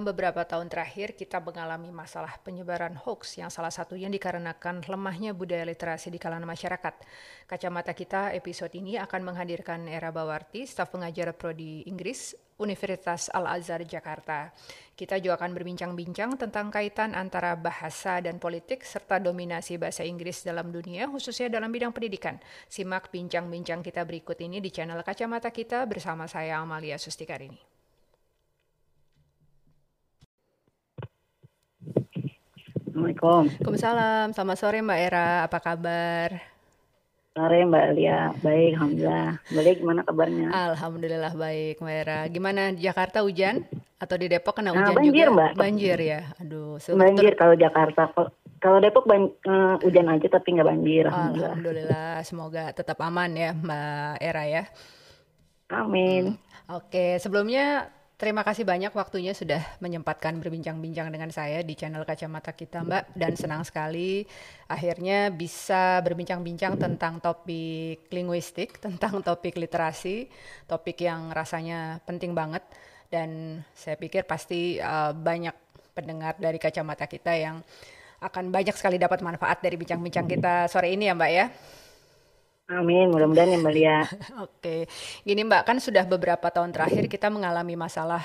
Dalam beberapa tahun terakhir, kita mengalami masalah penyebaran hoax yang salah satunya dikarenakan lemahnya budaya literasi di kalangan masyarakat. Kacamata kita episode ini akan menghadirkan Era Bawarti, staf pengajar Prodi Inggris Universitas Al-Azhar Jakarta. Kita juga akan berbincang-bincang tentang kaitan antara bahasa dan politik serta dominasi bahasa Inggris dalam dunia, khususnya dalam bidang pendidikan. Simak bincang-bincang kita berikut ini di channel Kacamata Kita bersama saya Amalia Sustikarini. Assalamualaikum. Waalaikumsalam. Selamat sore Mbak Era. Apa kabar? Sore Mbak Lia. Baik, alhamdulillah. Balik gimana kabarnya? Alhamdulillah baik Mbak Era. Gimana di Jakarta hujan? Atau di Depok kena Nah, hujan banjir, juga? Mbak. Banjir ya. Aduh. Banjir kalau Jakarta. Kalau- Kalau Depok ban- eh, hujan aja tapi nggak banjir. Alhamdulillah. Alhamdulillah. Semoga tetap aman ya Mbak Era ya. Amin. Oke, sebelumnya terima kasih banyak waktunya sudah menyempatkan berbincang-bincang dengan saya di channel Kacamata Kita, Mbak. Dan senang sekali akhirnya bisa berbincang-bincang tentang topik linguistik, tentang topik literasi, topik yang rasanya penting banget. Dan saya pikir pasti uh, banyak pendengar dari Kacamata Kita yang akan banyak sekali dapat manfaat dari bincang-bincang kita sore ini ya, Mbak ya. Amin. Mudah-mudahan ya Mbak Lia. Oke, gini Mbak, kan sudah beberapa tahun terakhir kita mengalami masalah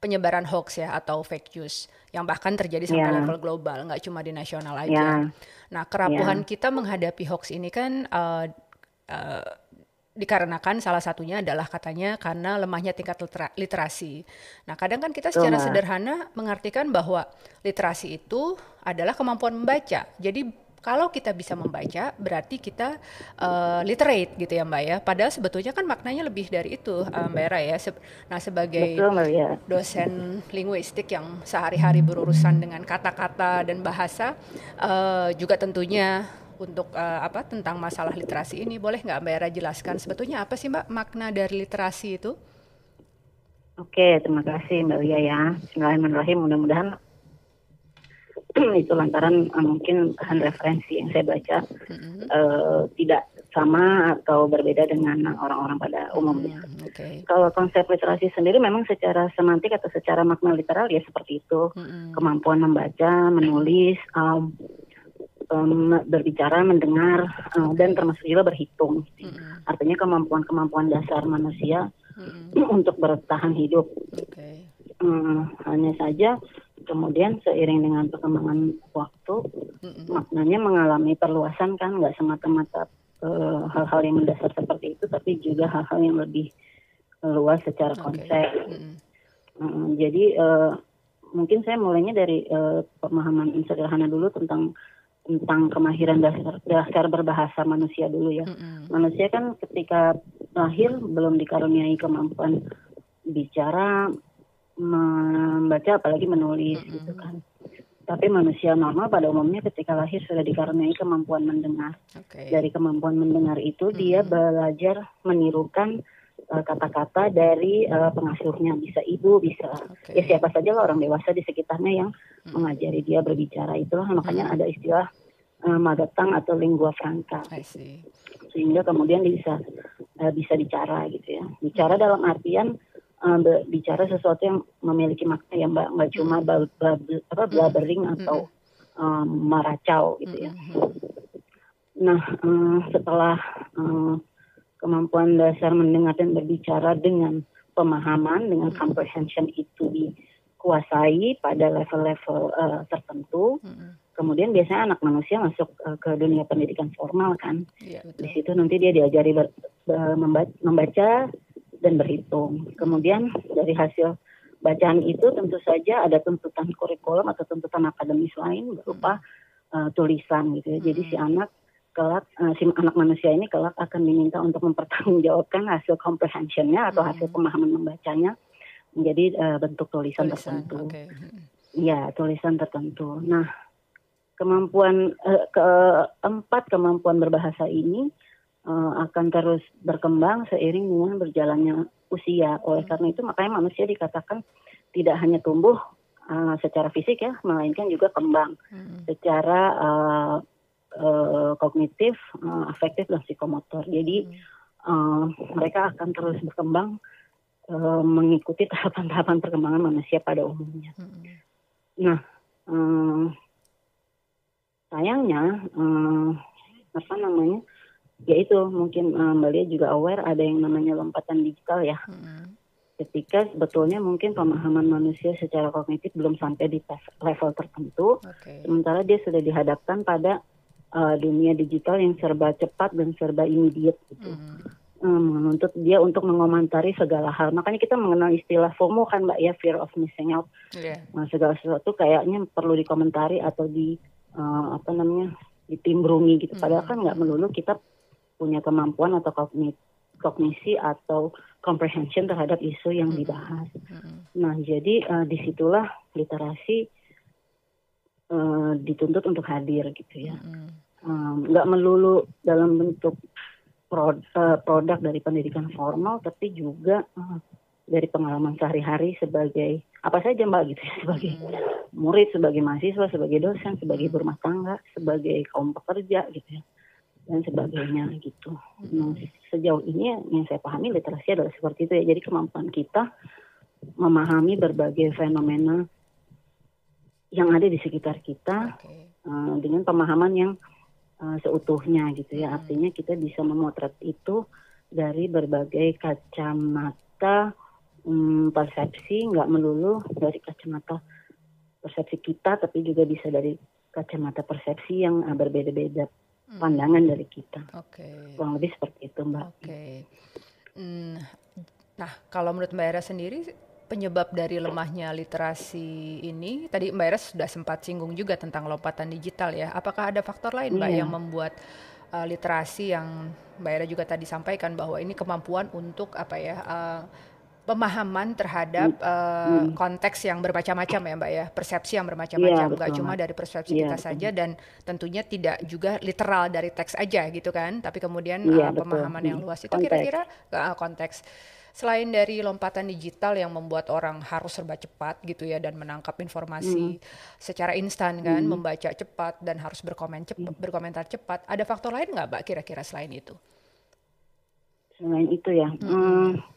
penyebaran hoax ya atau fake news yang bahkan terjadi sampai Ya. level global, nggak cuma di nasional aja. Nah, kerapuhan kita menghadapi hoax ini kan eh, eh, dikarenakan salah satunya adalah katanya karena lemahnya tingkat litera- literasi. Nah, kadang kan kita secara sederhana mengartikan bahwa literasi itu adalah kemampuan membaca. Jadi kalau kita bisa membaca, berarti kita eh, literate gitu ya Mbak ya. Padahal sebetulnya kan maknanya lebih dari itu eh, Mbak Era ya. Se- Nah sebagai Betul Mbak Lia. dosen linguistik yang sehari-hari berurusan dengan kata-kata dan bahasa, eh, juga tentunya untuk eh, apa tentang masalah literasi ini, boleh nggak Mbak Era jelaskan sebetulnya apa sih Mbak makna dari literasi itu? Oke, terima kasih Mbak Lia ya. Bismillahirrahmanirrahim. Mudah-mudahan itu lantaran eh, mungkin bahan referensi yang saya baca Mm-mm. eh, tidak sama atau berbeda dengan orang-orang pada umumnya. Hmm, Oke. Kalau konsep literasi sendiri memang secara semantik atau secara makna literal ya seperti itu. Mm-mm. Kemampuan membaca, menulis, um, um, berbicara, mendengar, uh, dan termasuk juga berhitung. Mm-mm. Artinya kemampuan-kemampuan dasar manusia Mm-mm. untuk bertahan hidup. Oke. Hmm, hanya saja kemudian seiring dengan perkembangan waktu, Mm-mm. maknanya mengalami perluasan kan nggak semata-mata eh, hal-hal yang mendasar seperti itu, tapi juga hal-hal yang lebih eh, luas secara konsep. Mm-mm. Mm, jadi eh, mungkin saya mulainya dari eh, pemahaman sederhana dulu tentang tentang kemahiran dasar dasar berbahasa manusia dulu ya. Mm-mm. Manusia kan ketika lahir belum dikaruniai kemampuan bicara, membaca apalagi menulis Mm-mm. gitu kan. Tapi manusia normal pada umumnya ketika lahir sudah dikaruniai kemampuan mendengar. Oke. Dari kemampuan mendengar itu dia Mm-mm. belajar menirukan eh, kata-kata dari eh, pengasuhnya bisa ibu bisa Oke. ya siapa saja lah orang dewasa di sekitarnya yang Mm. mengajari dia berbicara itulah makanya ada istilah uh, magatang atau lingua franca sehingga kemudian bisa eh, bisa bicara gitu ya bicara dalam artian be- bicara sesuatu yang memiliki makna ya mbak. Nggak cuma bal- bal- apa blabbering atau um, maracau gitu ya. Nah, eh, setelah eh, kemampuan dasar mendengar dan berbicara dengan pemahaman, dengan comprehension itu dikuasai pada level-level eh, tertentu, kemudian biasanya anak manusia masuk eh, ke dunia pendidikan formal kan. Iya Di situ nanti dia diajari ber- ber- memba- membaca dan berhitung. Kemudian dari hasil bacaan itu tentu saja ada tuntutan kurikulum atau tuntutan akademis lain berupa uh, tulisan gitu ya. Jadi si anak kelak uh, si anak manusia ini kelak akan diminta untuk mempertanggungjawabkan hasil comprehensionnya atau hasil pemahaman membacanya menjadi uh, bentuk tulisan, Tulisan. tertentu. Mm-mm. Ya, tulisan tertentu. Nah, kemampuan eh, keempat kemampuan berbahasa ini eh, akan terus berkembang seiring dengan berjalannya usia. Oleh karena itu makanya manusia dikatakan tidak hanya tumbuh eh, secara fisik ya, melainkan juga kembang Mm-mm. secara eh, eh, kognitif, eh, afektif dan psikomotor. Jadi eh, mereka akan terus berkembang uh, mengikuti tahapan-tahapan perkembangan manusia pada umumnya. Hmm. Nah, uh, sayangnya uh, apa namanya? Yaitu mungkin uh, Mbak Lia juga aware ada yang namanya lompatan digital ya. Hmm ketika sebetulnya mungkin pemahaman manusia secara kognitif belum sampai di level tertentu, okay. sementara dia sudah dihadapkan pada uh, dunia digital yang serba cepat dan serba immediate gitu. Mm. Um, menuntut dia untuk mengomentari segala hal. Makanya kita mengenal istilah FOMO kan Mbak ya, fear of missing out. Yeah. Nah, segala sesuatu kayaknya perlu dikomentari atau di uh, apa namanya ditimbrungi gitu. Padahal mm. kan nggak melulu kita punya kemampuan atau kognisi, kognisi atau comprehension terhadap isu yang dibahas. Nah, jadi uh, di situlah literasi uh, dituntut untuk hadir gitu ya. Nggak um, melulu dalam bentuk prod, uh, produk dari pendidikan formal, tapi juga uh, dari pengalaman sehari-hari sebagai apa saja mbak gitu ya, sebagai murid, sebagai mahasiswa, sebagai dosen, sebagai berumah tangga, sebagai kaum pekerja gitu ya dan sebagainya gitu. Nah, sejauh ini yang saya pahami literasi adalah seperti itu ya. Jadi kemampuan kita memahami berbagai fenomena yang ada di sekitar kita okay. uh, dengan pemahaman yang uh, seutuhnya gitu ya. Hmm. Artinya kita bisa memotret itu dari berbagai kacamata um, persepsi, nggak melulu dari kacamata persepsi kita, tapi juga bisa dari kacamata persepsi yang uh, berbeda-beda. Pandangan dari kita. Oke. Okay. Kurang lebih seperti itu, Mbak. Oke. Okay. Hmm, nah, kalau menurut Mbak Era sendiri penyebab dari lemahnya literasi ini tadi Mbak Era sudah sempat singgung juga tentang lompatan digital ya. Apakah ada faktor lain Mbak yeah. yang membuat uh, literasi yang Mbak Era juga tadi sampaikan bahwa ini kemampuan untuk apa ya uh, pemahaman terhadap uh, konteks yang bermacam-macam ya Mbak ya, persepsi yang bermacam-macam, ya, nggak cuma dari persepsi ya, kita betul. saja dan tentunya tidak juga literal dari teks aja gitu kan, tapi kemudian ya, uh, pemahaman yang luas itu kira-kira uh, konteks. Selain dari lompatan digital yang membuat orang harus serba cepat gitu ya dan menangkap informasi hmm. secara instan kan, hmm. membaca cepat dan harus berkomen cepat, hmm. berkomentar cepat, ada faktor lain nggak Mbak kira-kira selain itu? Selain itu ya. Hmm. Hmm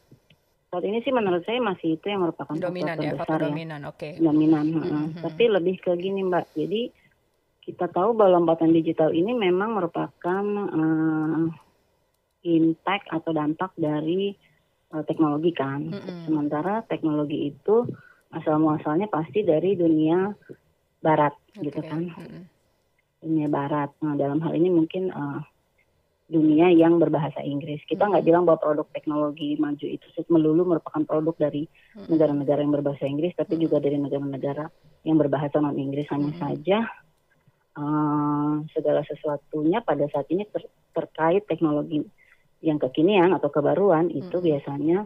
saat ini sih menurut saya masih itu yang merupakan dominan ya, faktor ya. dominan, oke. Okay. Dominan, mm -hmm. tapi lebih ke gini Mbak. Jadi kita tahu bahwa lompatan digital ini memang merupakan uh, impact atau dampak dari uh, teknologi kan. Mm -hmm. Sementara teknologi itu asal muasalnya pasti dari dunia barat okay. gitu kan. Mm -hmm. Dunia barat. Nah, dalam hal ini mungkin uh, dunia yang berbahasa Inggris. Kita nggak hmm. bilang bahwa produk teknologi maju itu melulu merupakan produk dari hmm. negara-negara yang berbahasa Inggris, tapi hmm. juga dari negara-negara yang berbahasa non Inggris. Hanya hmm. saja uh, segala sesuatunya pada saat ini ter terkait teknologi yang kekinian atau kebaruan itu hmm. biasanya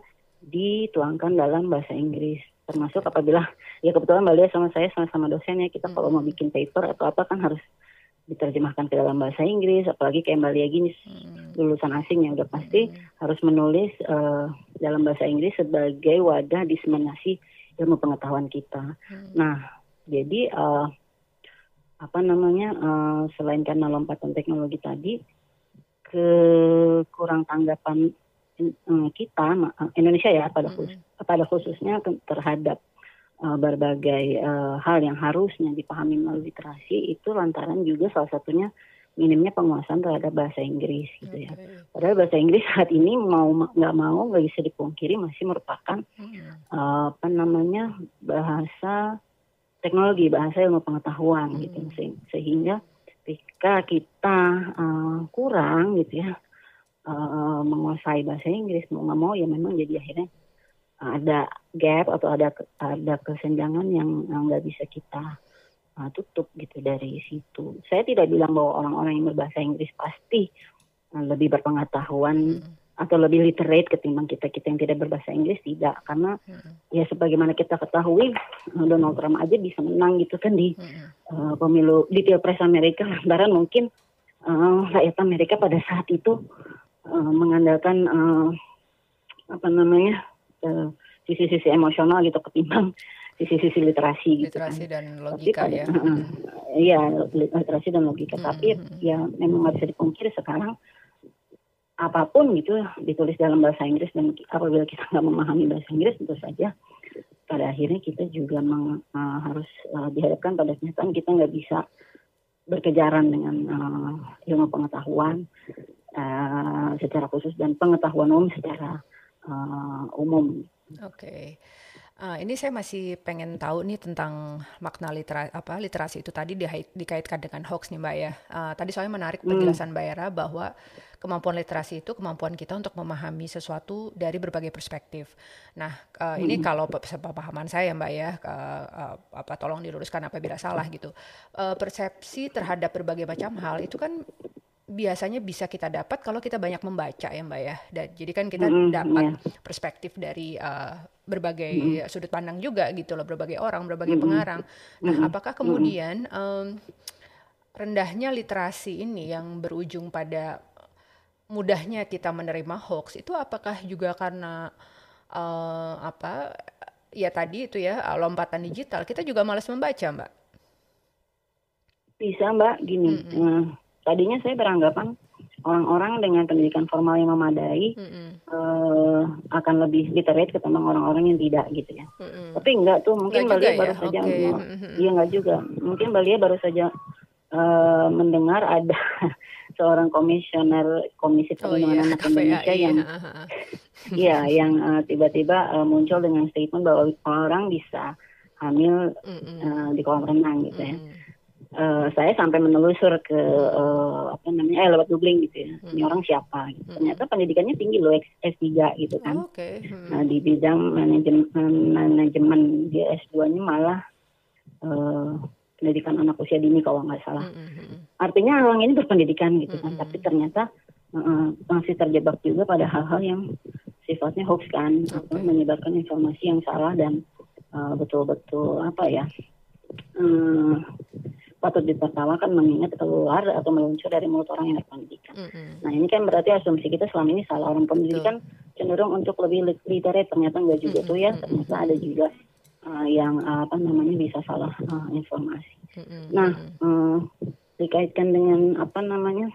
dituangkan dalam bahasa Inggris. Termasuk apabila ya kebetulan Mbak Lia sama saya sama-sama dosen ya kita hmm. kalau mau bikin paper atau apa kan harus diterjemahkan ke dalam bahasa Inggris, apalagi kayak Mbak Lia gini hmm. lulusan asing yang udah pasti hmm. harus menulis uh, dalam bahasa Inggris sebagai wadah diseminasi ilmu pengetahuan kita. Hmm. Nah, jadi uh, apa namanya uh, selain karena lompatan teknologi tadi, kekurang tanggapan uh, kita Indonesia ya pada khusus, hmm. pada khususnya terhadap uh, berbagai uh, hal yang harusnya dipahami melalui literasi itu lantaran juga salah satunya minimnya penguasaan terhadap bahasa Inggris gitu ya. Padahal bahasa Inggris saat ini mau nggak mau nggak bisa dipungkiri masih merupakan hmm. uh, apa namanya bahasa teknologi, bahasa ilmu pengetahuan hmm. gitu sehingga ketika kita uh, kurang gitu ya uh, menguasai bahasa Inggris mau nggak mau ya memang jadi akhirnya ada gap atau ada ada kesenjangan yang nggak bisa kita uh, tutup gitu dari situ. Saya tidak bilang bahwa orang-orang yang berbahasa Inggris pasti uh, lebih berpengetahuan hmm. atau lebih literate ketimbang kita kita yang tidak berbahasa Inggris tidak karena hmm. ya sebagaimana kita ketahui Donald Trump aja bisa menang gitu kan di hmm. uh, pemilu di pilpres Amerika lantaran mungkin uh, rakyat Amerika pada saat itu uh, mengandalkan uh, apa namanya sisi-sisi emosional gitu ketimbang sisi-sisi literasi, gitu literasi kan. dan logika Tapi, ya. Iya, uh, literasi dan logika. Hmm. Tapi hmm, hmm. ya memang nggak bisa dipungkiri sekarang apa pun gitu ditulis dalam bahasa Inggris dan apabila kita nggak memahami bahasa Inggris tentu saja pada akhirnya kita juga meng, uh, harus uh, dihadapkan pada kenyataan kita nggak bisa berkejaran dengan uh, ilmu pengetahuan uh, secara khusus dan pengetahuan umum secara uh, umum. Oke. Okay. Uh, ini saya masih pengen tahu nih tentang makna litera apa literasi itu tadi dikaitkan dengan hoax nih Mbak ya. Uh, tadi soalnya menarik hmm. penjelasan Mbak Era bahwa kemampuan literasi itu kemampuan kita untuk memahami sesuatu dari berbagai perspektif. Nah, uh, hmm. ini kalau pemahaman saya Mbak ya, uh, uh, apa tolong diluruskan apabila salah gitu. Uh, persepsi terhadap berbagai macam hal itu kan biasanya bisa kita dapat kalau kita banyak membaca ya Mbak ya. Dan jadi kan kita mm, dapat yeah. perspektif dari uh, berbagai mm. sudut pandang juga gitu loh, berbagai orang, berbagai mm. pengarang. Nah, mm. apakah kemudian um, rendahnya literasi ini yang berujung pada mudahnya kita menerima hoax itu apakah juga karena uh, apa ya tadi itu ya lompatan digital kita juga malas membaca Mbak? Bisa Mbak gini. Mm -hmm tadinya saya beranggapan orang-orang dengan pendidikan formal yang memadai mm-hmm. uh, akan lebih literate ketimbang orang-orang yang tidak gitu ya. Mm-hmm. Tapi enggak tuh mungkin Mbak ya? baru saja okay. mm-hmm. iya enggak juga. Mungkin Mbak baru saja uh, mendengar ada seorang komisioner Komisi Perlindungan oh, Anak Indonesia iya. yang iya yang uh, tiba-tiba uh, muncul dengan statement bahwa orang bisa hamil uh, di kolam renang gitu ya. Uh, saya sampai menelusur ke uh, apa namanya eh lewat googling gitu ya hmm. ini orang siapa gitu. Hmm. ternyata pendidikannya tinggi loh S3 gitu kan oh, okay. hmm. nah di bidang manajemen manajemen di S2-nya malah uh, pendidikan anak usia dini kalau nggak salah hmm. hmm, hmm. artinya orang ini berpendidikan gitu kan hmm. tapi ternyata uh, masih terjebak juga pada hal-hal yang sifatnya hoax kan okay. atau menyebarkan informasi yang salah dan betul-betul uh, apa ya uh, patut ditertawakan mengingat keluar atau meluncur dari mulut orang yang berpendidikan. Mm -hmm. Nah ini kan berarti asumsi kita selama ini salah orang pendidikan cenderung untuk lebih literate ternyata enggak juga mm -hmm. tuh ya ternyata ada juga uh, yang uh, apa namanya bisa salah uh, informasi. Mm -hmm. Nah uh, dikaitkan dengan apa namanya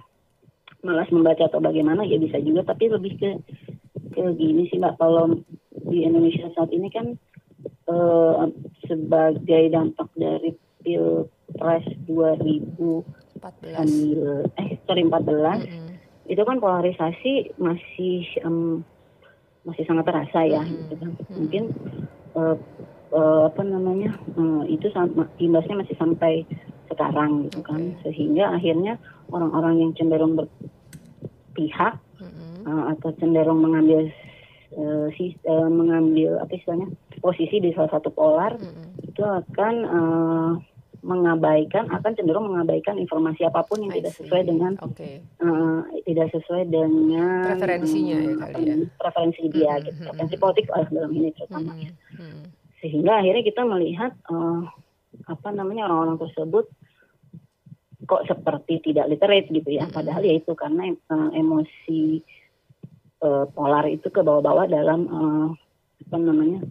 malas membaca atau bagaimana ya bisa juga tapi lebih ke ke gini sih mbak kalau di Indonesia saat ini kan uh, sebagai dampak dari pilpres 2014 eh sorry 14 mm -hmm. itu kan polarisasi masih um, masih sangat terasa ya mm -hmm. gitu kan mungkin uh, uh, apa namanya uh, itu imbasnya masih sampai sekarang gitu kan okay. sehingga akhirnya orang-orang yang cenderung berpihak mm -hmm. uh, atau cenderung mengambil uh, si, uh, mengambil apa istilahnya posisi di salah satu polar mm -hmm. itu akan uh, mengabaikan akan cenderung mengabaikan informasi apa pun yang tidak sesuai dengan okay. uh, tidak sesuai dengan preferensinya um, ya kali ya preferensi dia hmm, gitu hmm, preferensi hmm. politik lah dalam ini terutama hmm, hmm. sehingga akhirnya kita melihat uh, apa namanya orang-orang tersebut kok seperti tidak literate gitu ya hmm. padahal ya itu karena uh, emosi uh, polar itu ke bawah-bawah dalam uh, apa namanya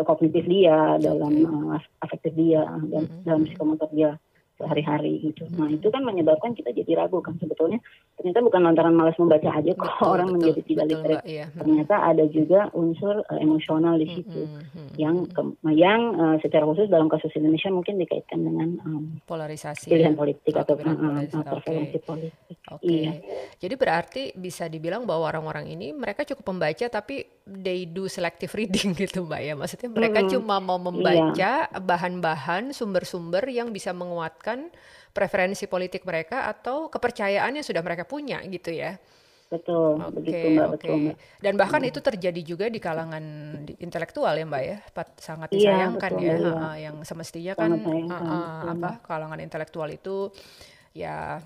kognitif dia, dalam uh, afektif dia, dan mm-hmm. dalam psikomotor dia sehari-hari gitu. Nah itu kan menyebabkan kita jadi ragu kan sebetulnya ternyata bukan lantaran malas membaca aja kok betul, orang betul, menjadi tidak literate. Iya. Ternyata ada juga unsur uh, emosional di situ mm-hmm. yang ke, yang uh, secara khusus dalam kasus Indonesia mungkin dikaitkan dengan um, polarisasi pilihan ya? politik atau uh, preferensi okay. politik. Okay. Iya. Jadi berarti bisa dibilang bahwa orang-orang ini mereka cukup membaca tapi they do selective reading gitu mbak ya maksudnya mereka hmm, cuma mau membaca iya. bahan-bahan sumber-sumber yang bisa menguatkan preferensi politik mereka atau kepercayaan yang sudah mereka punya gitu ya betul okay, begitu mbak okay. betul mbak. dan bahkan hmm. itu terjadi juga di kalangan intelektual ya mbak ya sangat iya, disayangkan iya, betul, ya iya. yang semestinya kan uh, uh, apa kalangan intelektual itu ya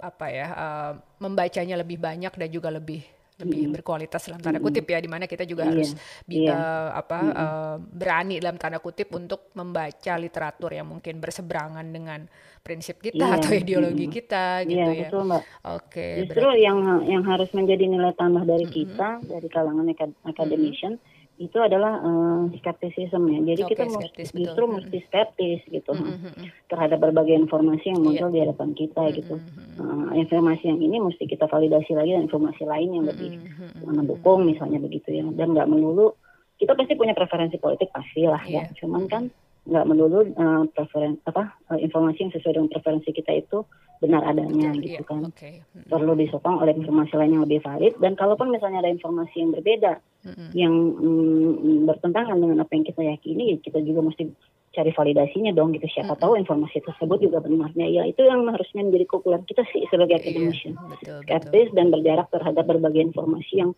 apa ya uh, membacanya lebih banyak dan juga lebih lebih hmm. berkualitas dalam tanda kutip ya di mana kita juga yeah. harus yeah. apa hmm. uh, berani dalam tanda kutip untuk membaca literatur yang mungkin berseberangan dengan prinsip kita yeah. atau ideologi hmm. kita gitu yeah, ya. Betul, Mbak. Oke. Okay, Justru berarti. yang yang harus menjadi nilai tambah dari hmm. kita dari kalangan akademician hmm itu adalah uh, skeptisisme ya. Jadi Oke, kita skeptis, justru mesti skeptis gitu Mm, mm, mm, mm. terhadap berbagai informasi yang muncul Iya. di hadapan kita Mm, gitu. Uh, informasi yang ini mesti kita validasi lagi dengan informasi lain yang lebih Mm, mm, mm, mendukung misalnya begitu ya. Dan nggak melulu kita pasti punya preferensi politik pastilah ya. Iya. Cuman kan nggak melulu uh, preferen apa uh, informasi yang sesuai dengan preferensi kita itu benar adanya Iya, gitu kan. Oke. Mm, Perlu disokong oleh informasi lain yang lebih valid dan kalaupun misalnya ada informasi yang berbeda mm, mm. yang mm, bertentangan dengan apa yang kita yakini, ya kita juga mesti cari validasinya dong gitu. Siapa Mm-mm. tahu informasi tersebut juga benarnya. Ya itu yang harusnya menjadi keunggulan kita sih sebagai Iya, akademisi. betul. Skeptis dan berjarak terhadap berbagai informasi yang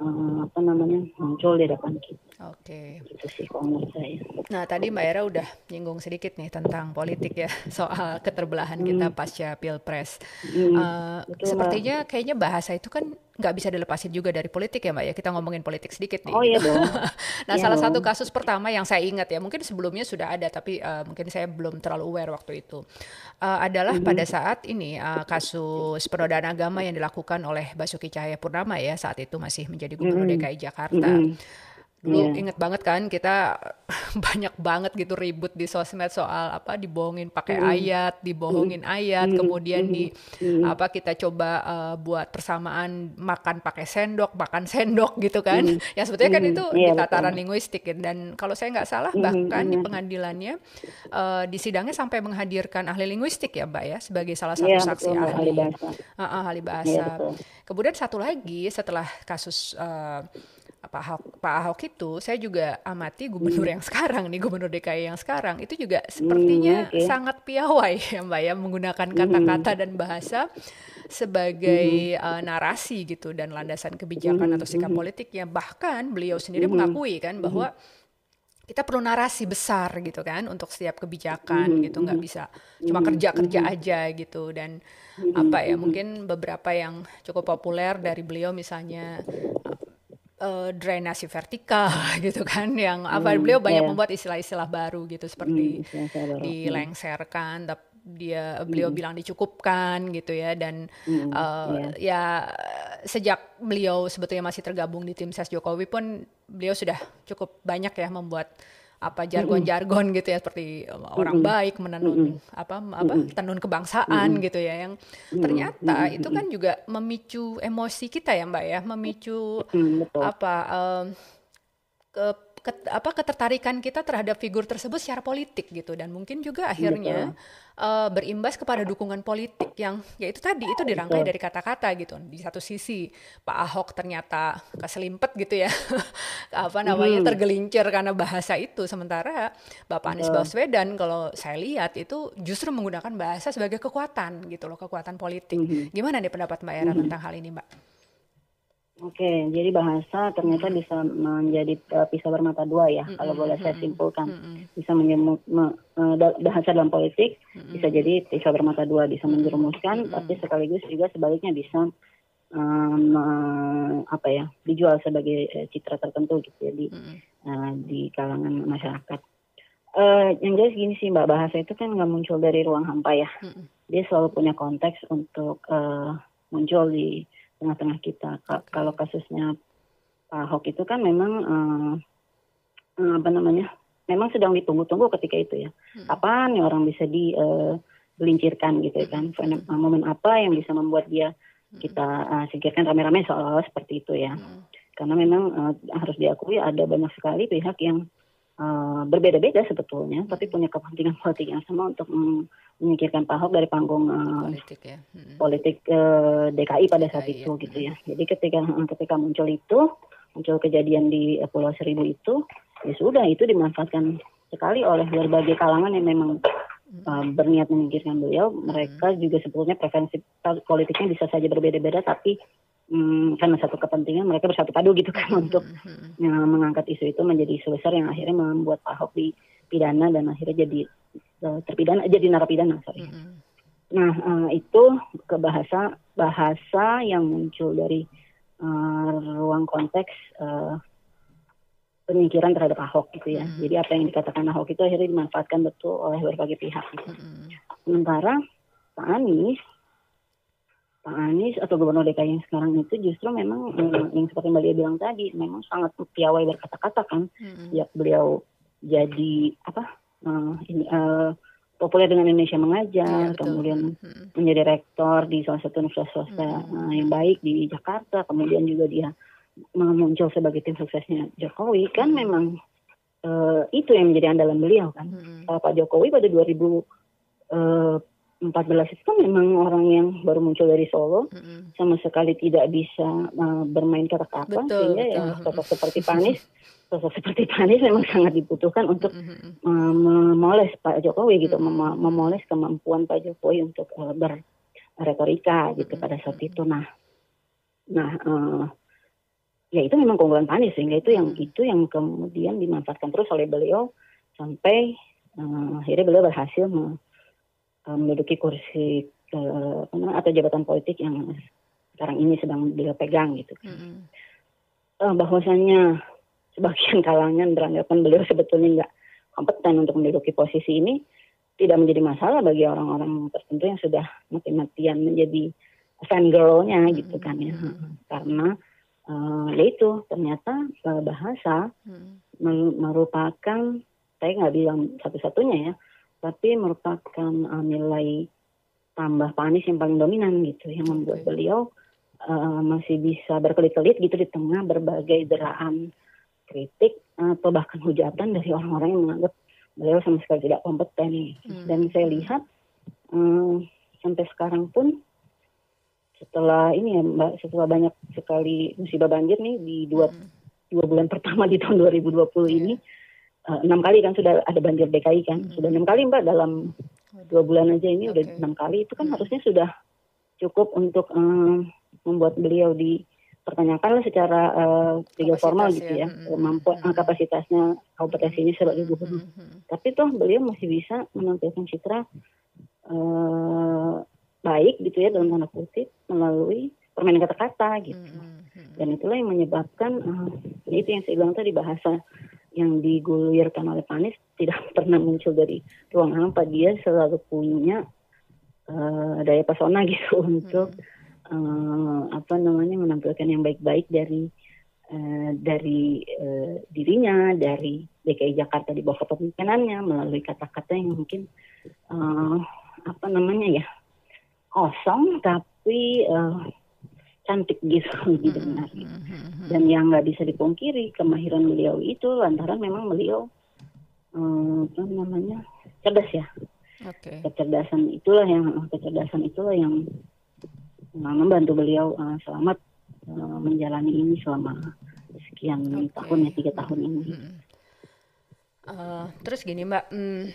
eh, apa namanya muncul di depan kita. Oke. Itu sih kalau menurut saya. Nah, tadi Mbak Era udah nyinggung sedikit nih tentang politik ya, soal keterbelahan kita pasca Pilpres. Hmm, betul, Mbak. sepertinya kayaknya bahasa itu kan nggak bisa dilepasin juga dari politik ya Mbak ya. Kita ngomongin politik sedikit nih. Oh iya dong. Nah, Iya salah dong. satu kasus pertama yang saya ingat ya, mungkin sebelumnya sudah ada, tapi eh, mungkin saya belum terlalu aware waktu itu, Eh, adalah Mm-hmm. pada saat ini eh, kasus penodaan agama yang dilakukan oleh Basuki Cahayapurnama ya, saat itu masih menjadi Gubernur Mm-mm. DKI Jakarta. Mm-mm. Dulu Iya. inget banget kan kita banyak banget gitu ribut di sosmed soal apa dibohongin pakai ayat, dibohongin ayat, kemudian di apa kita coba eh, buat persamaan makan pakai sendok, makan sendok gitu kan. Ya sebetulnya kan itu di Iya, tataran betul. linguistik ya. dan kalau saya nggak salah bahkan di pengadilannya eh, di sidangnya sampai menghadirkan ahli linguistik ya Mbak ya sebagai salah satu Iya saksi betul ahli ahli. bahasa. Ah, ah, ahli Iya bahasa. betul. Kemudian satu lagi setelah kasus eh, Pak Ahok, Pak Ahok itu, saya juga amati gubernur yang sekarang nih, gubernur DKI yang sekarang itu juga sepertinya oke. sangat piawai ya Mbak ya menggunakan kata-kata dan bahasa sebagai eh, narasi gitu dan landasan kebijakan atau sikap politiknya. Bahkan beliau sendiri mengakui kan bahwa kita perlu narasi besar gitu kan untuk setiap kebijakan gitu nggak bisa cuma kerja kerja aja gitu. Dan apa ya mungkin beberapa yang cukup populer dari beliau misalnya eh, drainasi vertikal gitu kan yang apa beliau banyak iya. membuat istilah-istilah baru gitu seperti Hmm, baru. dilengserkan tapi dia beliau bilang dicukupkan gitu ya dan eh, ya sejak beliau sebetulnya masih tergabung di tim ses Jokowi pun beliau sudah cukup banyak ya membuat apa jargon-jargon gitu ya seperti orang baik menenun apa apa tenun kebangsaan gitu ya yang ternyata itu kan juga memicu emosi kita ya Mbak ya memicu apa em, ke, ke- apa ketertarikan kita terhadap figur tersebut secara politik gitu. Dan mungkin juga akhirnya eh, berimbas kepada dukungan politik yang ya itu tadi itu dirangkai dari kata-kata gitu. Di satu sisi Pak Ahok ternyata keselimpet gitu ya. Apa namanya tergelincir karena bahasa itu. Sementara Bapak Anies Baswedan kalau saya lihat itu justru menggunakan bahasa sebagai kekuatan gitu loh kekuatan politik. Gimana nih pendapat Mbak Era tentang hal ini Mbak? Oke, jadi bahasa ternyata bisa menjadi uh, pisau bermata dua ya, kalau boleh saya simpulkan. Bisa menjemu, me- uh, bahasa dalam politik bisa jadi pisau bermata dua, bisa menjerumuskan, tapi sekaligus juga sebaliknya bisa um, uh, apa ya, dijual sebagai uh, citra tertentu gitu ya di uh, di kalangan masyarakat. Uh, yang jelas gini sih mbak, bahasa itu kan nggak muncul dari ruang hampa ya. Dia selalu punya konteks untuk uh, muncul di tengah-tengah kita. Ka- Kalau kasusnya Pak Ahok itu kan memang eh, eh, apa namanya? Memang sedang ditunggu-tunggu ketika itu ya. Kapan nih orang bisa digelincirkan gitu ya kan? Fenom- Momen apa yang bisa membuat dia kita eh, singkirkan rame-rame seolah-olah seperti itu ya. Karena memang eh, harus diakui ada banyak sekali pihak yang eh, berbeda-beda sebetulnya, tapi punya kepentingan politik yang sama untuk mm, menyingkirkan Pak Ahok dari panggung eh, politik ya Mm-mm. politik eh, DKI pada saat DKI, itu ya. gitu ya. Jadi ketika ketika muncul itu, muncul kejadian di eh, Pulau Seribu itu, ya sudah itu dimanfaatkan sekali oleh berbagai kalangan yang memang eh, berniat menyingkirkan beliau. Mereka juga sebetulnya preferensi politiknya bisa saja berbeda-beda, tapi hmm, karena satu kepentingan mereka bersatu padu gitu kan untuk ya, mengangkat isu itu menjadi isu besar yang akhirnya membuat Pak Ahok dipidana dan akhirnya jadi eh, terpidana jadi narapidana sorry. Mm-mm. Nah, eh, itu ke bahasa bahasa yang muncul dari eh, ruang konteks eh, penyingkiran terhadap Ahok gitu ya. Jadi apa yang dikatakan Ahok itu akhirnya dimanfaatkan betul oleh berbagai pihak. gitu. Mm-mm. Sementara Pak Anies Pak Anies atau Gubernur DKI yang sekarang itu justru memang eh, yang seperti Mbak Lia bilang tadi memang sangat piawai berkata-kata kan hmm. ya beliau jadi apa uh, ini uh, populer dengan Indonesia mengajar, ya, kemudian hmm. menjadi rektor di salah satu universitas swasta hmm. uh, yang baik di Jakarta, kemudian juga dia muncul sebagai tim suksesnya Jokowi kan hmm. memang uh, itu yang menjadi andalan beliau kan. Hmm. Uh, Pak Jokowi pada 2000 14 itu kan memang orang yang baru muncul dari Solo mm-hmm. sama sekali tidak bisa uh, bermain kata-kata sehingga betul. yang sosok seperti Panis sosok seperti Panis memang sangat dibutuhkan untuk mm-hmm. uh, memoles Pak Jokowi gitu mm-hmm. memoles kemampuan Pak Jokowi untuk uh, berretorika gitu mm-hmm. pada saat itu nah nah uh, ya itu memang keunggulan Panis sehingga itu yang mm-hmm. itu yang kemudian dimanfaatkan terus oleh beliau sampai uh, akhirnya beliau berhasil menduduki kursi uh, atau jabatan politik yang sekarang ini sedang beliau pegang gitu. Mm-hmm. Uh, bahwasannya sebagian kalangan beranggapan beliau sebetulnya nggak kompeten untuk menduduki posisi ini tidak menjadi masalah bagi orang-orang tertentu yang sudah mati-matian menjadi fangirlnya mm-hmm. gitu kan ya mm-hmm. karena uh, ya itu ternyata bahasa mm-hmm. merupakan saya nggak bilang satu-satunya ya tapi merupakan uh, nilai tambah panis yang paling dominan gitu yang membuat beliau uh, masih bisa berkelit-kelit gitu di tengah berbagai deraan kritik atau bahkan hujatan dari orang-orang yang menganggap beliau sama sekali tidak kompeten hmm. dan saya lihat um, sampai sekarang pun setelah ini ya mbak setelah banyak sekali musibah banjir nih di dua hmm. dua bulan pertama di tahun 2020 yeah. ini Eh, enam kali kan sudah ada banjir DKI kan hmm. sudah enam kali mbak dalam dua bulan aja ini okay. udah enam kali itu kan hmm. harusnya sudah cukup untuk um, membuat beliau dipertanyakan secara uh, legal formal gitu ya, ya. Hmm. hmm. kapasitasnya kompetensinya sebagai gubernur hmm, hmm. tapi toh beliau masih bisa menampilkan citra uh, baik gitu ya dalam tanda kutip melalui permainan kata-kata gitu hmm. dan itulah yang menyebabkan uh, itu yang saya bilang tadi bahasa yang digulirkan oleh Panis tidak pernah muncul dari ruang hampa. Dia selalu punya uh, daya pesona gitu untuk uh, apa namanya menampilkan yang baik-baik dari uh, dari uh, dirinya dari DKI Jakarta di bawah kepemimpinannya melalui kata-kata yang mungkin uh, apa namanya ya kosong tapi uh, cantik gitu didengar gitu. dan yang nggak bisa dipungkiri kemahiran beliau itu lantaran memang beliau um, apa namanya cerdas ya okay. kecerdasan itulah yang kecerdasan itulah yang membantu beliau uh, selamat uh, menjalani ini selama sekian okay. tahun ya tiga tahun ini. Hmm. Uh, terus gini mbak, hmm,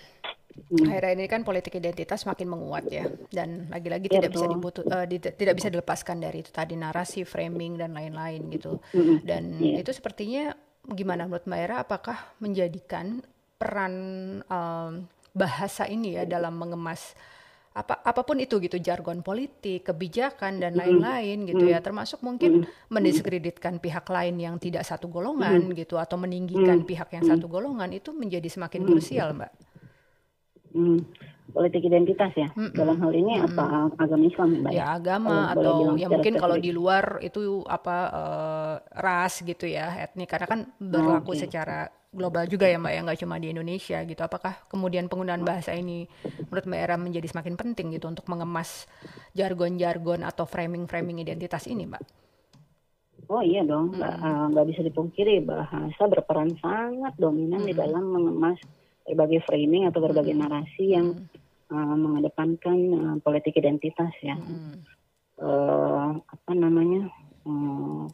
Hmm. Akhirnya ini kan politik identitas makin menguat ya, dan lagi-lagi ya, tidak betul. bisa dibutuh, uh, di, tidak bisa dilepaskan dari itu tadi narasi, framing dan lain-lain gitu. Hmm. Dan yeah. itu sepertinya gimana menurut Mbak Era? Apakah menjadikan peran um, bahasa ini ya dalam mengemas apa apa pun itu gitu jargon politik, kebijakan dan lain-lain gitu ya termasuk mungkin mendiskreditkan pihak lain yang tidak satu golongan gitu atau meninggikan pihak yang satu golongan itu menjadi semakin krusial Mbak. Hmm, politik identitas ya. Mm -mm. Dalam hal ini mm -mm. apa agama Islam ya, ya agama atau ya mungkin kalau di luar itu apa uh, ras gitu ya, etnik karena kan berlaku oh, okay. secara global juga ya Mbak ya nggak cuma di Indonesia gitu. Apakah kemudian penggunaan bahasa ini menurut Mbak Era menjadi semakin penting gitu untuk mengemas jargon-jargon atau framing-framing identitas ini Mbak? Oh iya dong, nggak hmm. uh, bisa dipungkiri bahasa berperan sangat dominan hmm. di dalam mengemas berbagai framing atau berbagai hmm. narasi yang uh, mengedepankan uh, politik identitas ya. Hmm. Uh, apa namanya? Uh,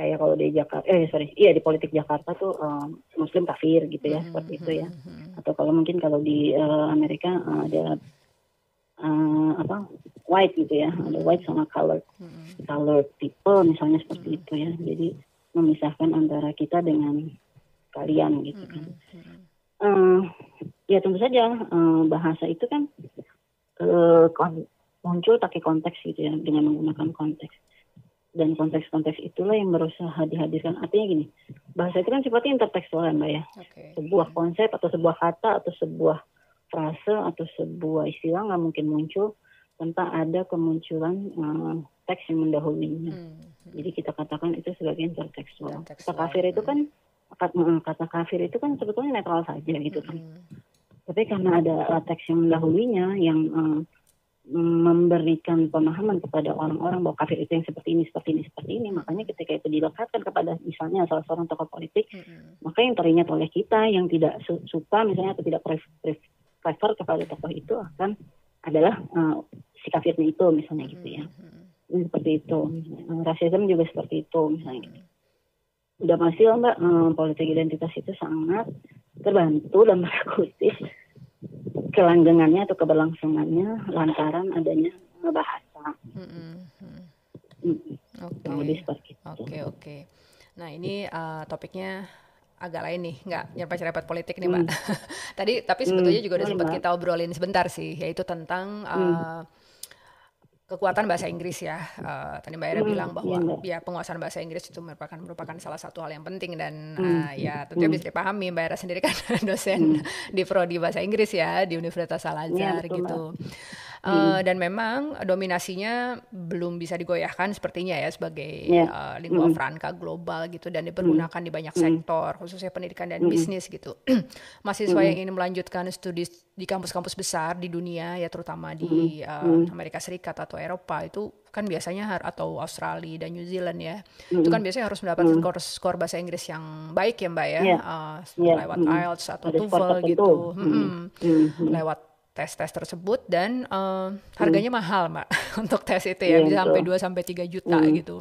kayak kalau di Jakarta, eh sorry, iya di politik Jakarta tuh uh, Muslim kafir gitu ya, hmm. seperti itu ya. Hmm. Atau kalau mungkin kalau di uh, Amerika uh, ada uh, apa white gitu ya, ada white sama colored, hmm. colored people misalnya seperti hmm. itu ya. Jadi memisahkan antara kita dengan kalian gitu kan. Hmm uh, ya tentu saja uh, bahasa itu kan uh, muncul pakai konteks gitu ya dengan menggunakan konteks dan konteks-konteks itulah yang berusaha dihadirkan artinya gini bahasa itu kan sifatnya intertekstual ya mbak ya okay. sebuah konsep atau sebuah kata atau sebuah frase atau sebuah istilah nggak mungkin muncul tanpa ada kemunculan uh, teks yang mendahulunya. Hmm. Jadi kita katakan itu sebagai intertekstual. Kata kafir itu kan kata, kata kafir itu kan sebetulnya netral saja gitu kan. Hmm. Tapi karena ada teks yang mendahulunya yang uh, memberikan pemahaman kepada orang-orang bahwa kafir itu yang seperti ini, seperti ini, seperti ini. Makanya ketika itu dilekatkan kepada misalnya salah seorang tokoh politik, mm-hmm. maka yang teringat oleh kita yang tidak su- suka misalnya atau tidak prefer kepada tokoh itu akan adalah uh, si kafirnya itu misalnya gitu ya. Mm-hmm. Seperti itu. Uh, rasisme juga seperti itu misalnya gitu. Udah masih mbak uh, politik identitas itu sangat terbantu dan kutip kelanggengannya atau keberlangsungannya lantaran adanya bahasa. Mm-hmm. Oke. Okay. Oke okay, oke. Okay. Nah ini uh, topiknya agak lain nih, nggak nyerempet-nyerempet politik nih mbak. Mm. Tadi tapi sebetulnya mm. juga udah sempat kita obrolin sebentar sih, yaitu tentang uh, mm kekuatan bahasa Inggris ya. Uh, tadi Mbak Era hmm, bilang bahwa iya, ya penguasaan bahasa Inggris itu merupakan merupakan salah satu hal yang penting dan hmm. uh, ya tentunya hmm. bisa dipahami Mbak Era sendiri kan dosen hmm. di prodi bahasa Inggris ya di Universitas Al Azhar ya, gitu. Mbak. Uh, dan memang dominasinya belum bisa digoyahkan sepertinya ya sebagai yeah. uh, lingua mm. franca global gitu dan dipergunakan mm. di banyak sektor khususnya pendidikan dan mm. bisnis gitu. Mahasiswa yang ingin melanjutkan studi di kampus-kampus besar di dunia ya terutama di uh, Amerika Serikat atau Eropa itu kan biasanya atau Australia dan New Zealand ya itu kan biasanya harus mendapatkan skor skor bahasa Inggris yang baik ya mbak ya yeah. uh, yeah. lewat. IELTS atau TOEFL gitu lewat tes-tes tersebut dan uh, harganya hmm. mahal mbak untuk tes itu ya, ya bisa sampai 2 sampai 3 juta hmm. gitu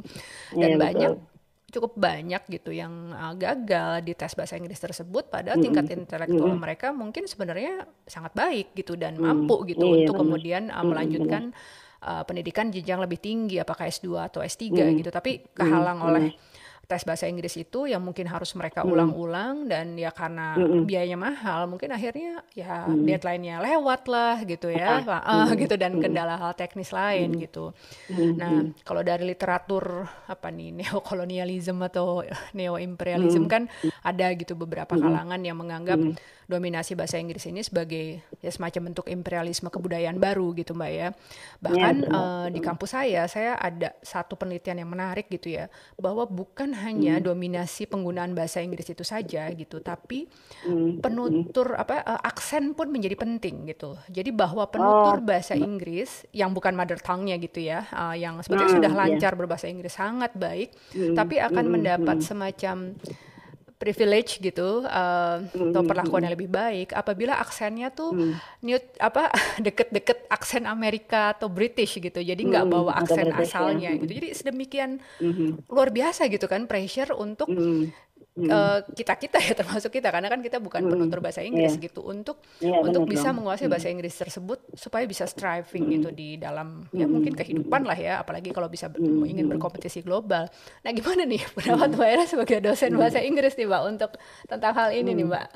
iya, dan ya, banyak betul. cukup banyak gitu yang uh, gagal di tes bahasa Inggris tersebut padahal hmm. tingkat intelektual hmm. mereka mungkin sebenarnya sangat baik gitu dan hmm. mampu gitu ya, untuk benar. kemudian uh, melanjutkan uh, pendidikan jenjang lebih tinggi apakah S2 atau S3 hmm. gitu tapi kehalang hmm. oleh tes bahasa Inggris itu yang mungkin harus mereka hmm. ulang-ulang dan ya karena hmm. biayanya mahal mungkin akhirnya ya hmm. deadline-nya lewat lah gitu ya uh, gitu dan kendala hal teknis lain hmm. gitu. Nah kalau dari literatur apa nih neokolonialisme atau neoimperialisme hmm. kan ada gitu beberapa kalangan yang menganggap dominasi bahasa Inggris ini sebagai ya semacam bentuk imperialisme kebudayaan baru gitu mbak ya bahkan ya, uh, di kampus saya saya ada satu penelitian yang menarik gitu ya bahwa bukan hanya hmm. dominasi penggunaan bahasa Inggris itu saja gitu tapi hmm. penutur apa uh, aksen pun menjadi penting gitu jadi bahwa penutur oh. bahasa Inggris yang bukan mother tongue-nya gitu ya uh, yang sebetulnya hmm, sudah iya. lancar yeah. berbahasa Inggris sangat baik hmm. tapi akan hmm. mendapat hmm. semacam privilege gitu uh, mm, atau perlakuan yang lebih baik apabila aksennya tuh mm. new apa deket-deket aksen Amerika atau British gitu jadi nggak mm, bawa aksen asalnya ya. gitu jadi sedemikian mm -hmm. luar biasa gitu kan pressure untuk mm hmm. Uh, kita kita ya termasuk kita karena kan kita bukan hmm. penutur bahasa Inggris yeah. gitu untuk yeah, untuk bisa dong. menguasai bahasa Inggris tersebut supaya bisa striving hmm. gitu di dalam ya hmm. mungkin kehidupan lah ya apalagi kalau bisa hmm. ingin berkompetisi global. Nah gimana nih pendapat Mbak Era sebagai dosen bahasa Inggris nih Mbak untuk tentang hal ini nih Mbak?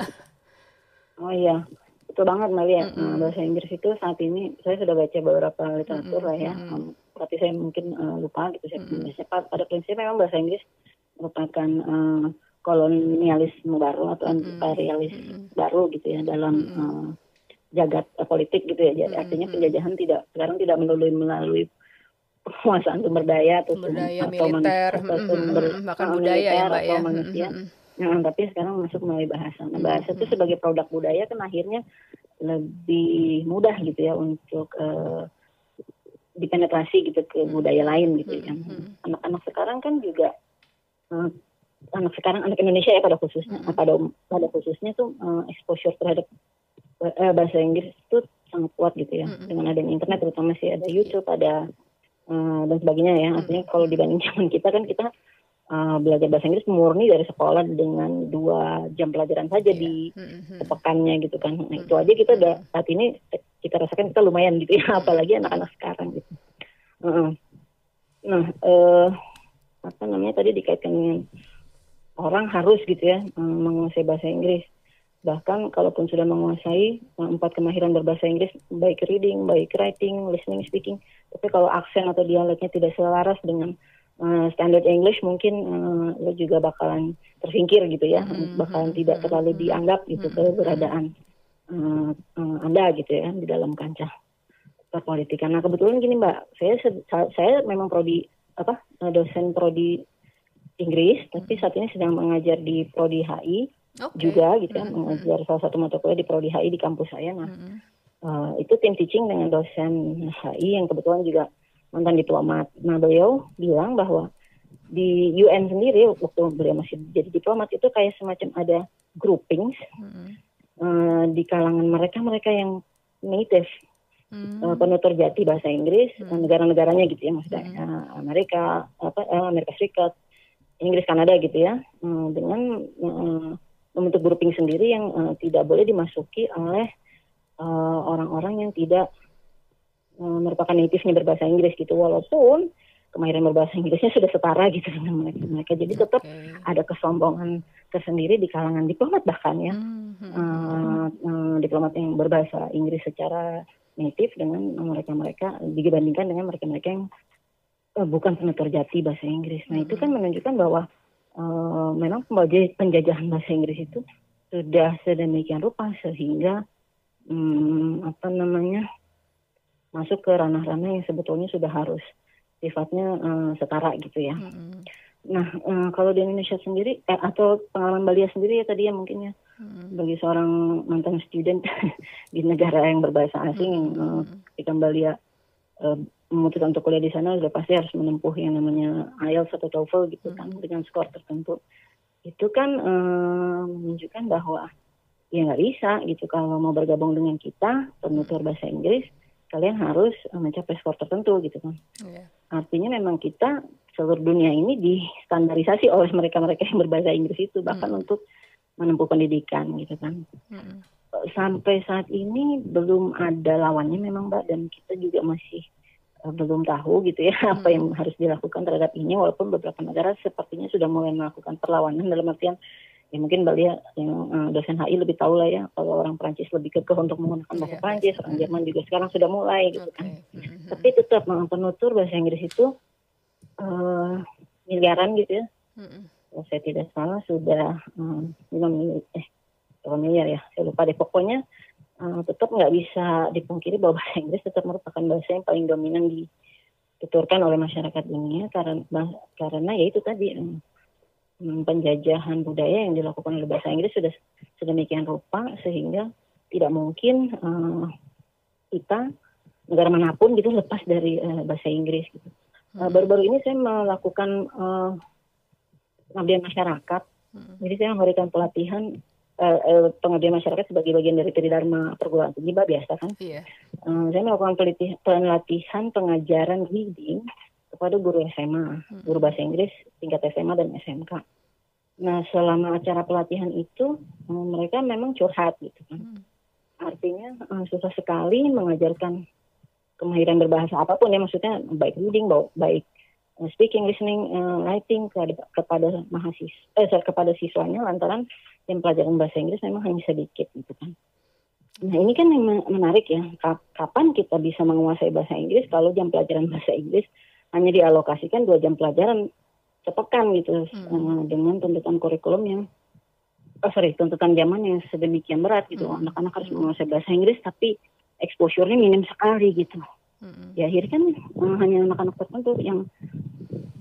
Oh iya betul banget Mbak ya mm -hmm. bahasa Inggris itu saat ini saya sudah baca beberapa literatur mm -hmm. lah ya mm -hmm. tapi saya mungkin uh, lupa gitu saya mm -hmm. pada prinsipnya memang bahasa Inggris merupakan uh, kolonialisme baru atau imperialisme mm -hmm. baru gitu ya dalam mm -hmm. uh, jagat uh, politik gitu ya. Jadi mm -hmm. artinya penjajahan tidak sekarang tidak melalui melalui penguasaan sumber daya atau sumber daya atau militer atau sumber mm -hmm. bahkan budaya ya, Mbak ya. manusia. Mm -hmm. Nah, tapi sekarang masuk melalui bahasa. Nah, bahasa itu sebagai produk budaya kan akhirnya lebih mudah gitu ya untuk uh, dipenetrasi gitu ke budaya lain gitu ya. Anak-anak sekarang kan juga uh, anak sekarang anak Indonesia ya pada khususnya hmm. pada pada khususnya tuh uh, exposure terhadap uh, bahasa Inggris itu sangat kuat gitu ya. Hmm. dengan adanya internet terutama sih ada YouTube ada uh, dan sebagainya ya. Artinya kalau dibanding zaman kita kan kita uh, belajar bahasa Inggris murni dari sekolah dengan dua jam pelajaran saja yeah. di pekannya gitu kan. Nah, itu aja kita udah saat ini kita rasakan kita lumayan gitu ya apalagi anak-anak sekarang gitu. Uh, nah uh, apa namanya tadi dikaitkan dengan orang harus gitu ya menguasai bahasa Inggris. Bahkan kalaupun sudah menguasai eh, empat kemahiran berbahasa Inggris, baik reading, baik writing, listening, speaking, tapi kalau aksen atau dialeknya tidak selaras dengan uh, standard English, mungkin uh, lo juga bakalan tersingkir gitu ya, mm-hmm. bakalan tidak terlalu dianggap gitu keberadaan uh, uh, Anda gitu ya di dalam kancah perpolitikan. Nah kebetulan gini Mbak, saya saya memang prodi apa dosen prodi Inggris, tapi saat ini sedang mengajar di prodi HI okay. juga gitu ya, mm -hmm. mengajar salah satu mata kuliah di prodi HI di kampus saya. Nah mm -hmm. uh, itu tim teaching dengan dosen HI yang kebetulan juga mantan diplomat. Nah beliau bilang bahwa di UN sendiri waktu beliau masih jadi diplomat itu kayak semacam ada groupings mm -hmm. uh, di kalangan mereka mereka yang native hmm. uh, penutur jati bahasa Inggris hmm. negara-negaranya gitu ya maksudnya hmm. uh, Amerika apa uh, Amerika Serikat Inggris Kanada gitu ya uh, dengan uh, membentuk grouping sendiri yang uh, tidak boleh dimasuki oleh orang-orang uh, yang tidak uh, merupakan native-nya berbahasa Inggris gitu walaupun kemahiran berbahasa Inggrisnya sudah setara gitu dengan mereka mereka jadi tetap okay. ada kesombongan tersendiri di kalangan diplomat bahkan ya hmm. uh, uh, diplomat yang berbahasa Inggris secara native dengan mereka-mereka dibandingkan dengan mereka-mereka yang uh, bukan penutur jati bahasa Inggris. Nah itu kan menunjukkan bahwa uh, memang penjajahan bahasa Inggris itu sudah sedemikian rupa sehingga um, apa namanya masuk ke ranah-ranah yang sebetulnya sudah harus sifatnya uh, setara gitu ya. Mm-hmm. Nah uh, kalau di Indonesia sendiri eh, atau pengalaman Bali sendiri ya tadi ya mungkin ya hmm. bagi seorang mantan student di negara yang berbahasa asing hmm. uh, ketika Mbak Lia uh, memutuskan untuk kuliah di sana sudah pasti harus menempuh yang namanya IELTS atau TOEFL gitu kan hmm. dengan skor tertentu itu kan uh, menunjukkan bahwa ya nggak bisa gitu kalau mau bergabung dengan kita penutur bahasa Inggris kalian harus mencapai skor tertentu gitu kan yeah. artinya memang kita seluruh dunia ini distandarisasi oleh mereka-mereka yang berbahasa Inggris itu bahkan hmm. untuk menempuh pendidikan gitu kan. Hmm. Sampai saat ini belum ada lawannya memang Mbak dan kita juga masih belum tahu gitu ya hmm. apa yang harus dilakukan terhadap ini walaupun beberapa negara sepertinya sudah mulai melakukan perlawanan dalam artian ya mungkin Mbak Lia yang uh, dosen HI lebih tahu lah ya kalau orang Prancis lebih kekeh untuk menggunakan bahasa yeah. Prancis orang Jerman juga sekarang sudah mulai gitu okay. kan mm-hmm. tapi tetap penutur bahasa Inggris itu uh, miliaran gitu ya mm-hmm kalau saya tidak salah sudah um, miliar eh berapa miliar ya saya lupa deh pokoknya uh, tetap nggak bisa dipungkiri bahwa bahasa Inggris tetap merupakan bahasa yang paling dominan dituturkan oleh masyarakat dunia karena karena ya itu tadi um, penjajahan budaya yang dilakukan oleh bahasa Inggris sudah sedemikian rupa sehingga tidak mungkin uh, kita negara mana pun gitu lepas dari uh, bahasa Inggris gitu. Baru-baru uh, ini saya melakukan uh, pengabdian masyarakat. Hmm. Jadi saya memberikan pelatihan uh, uh, pengabdian masyarakat sebagai bagian dari Tridharma perguruan tinggi, mbak biasa kan? Iya. Uh, saya melakukan pelatihan pengajaran reading kepada guru SMA, hmm. guru bahasa Inggris tingkat SMA dan SMK. Nah selama acara pelatihan itu uh, mereka memang curhat gitu kan. Hmm. Artinya uh, susah sekali mengajarkan kemahiran berbahasa apa pun ya maksudnya baik reading baik speaking, listening, uh, writing kepada, kepada mahasiswa, eh, sorry, kepada siswanya lantaran yang pelajaran bahasa Inggris memang hanya sedikit gitu kan. Nah ini kan yang menarik ya, kapan kita bisa menguasai bahasa Inggris kalau jam pelajaran bahasa Inggris hanya dialokasikan dua jam pelajaran sepekan gitu hmm. uh, dengan tuntutan kurikulum yang oh sorry tuntutan zaman yang sedemikian berat gitu hmm. anak-anak harus menguasai bahasa Inggris tapi exposure-nya minim sekali gitu hmm. ya akhirnya kan uh, hanya anak-anak tertentu yang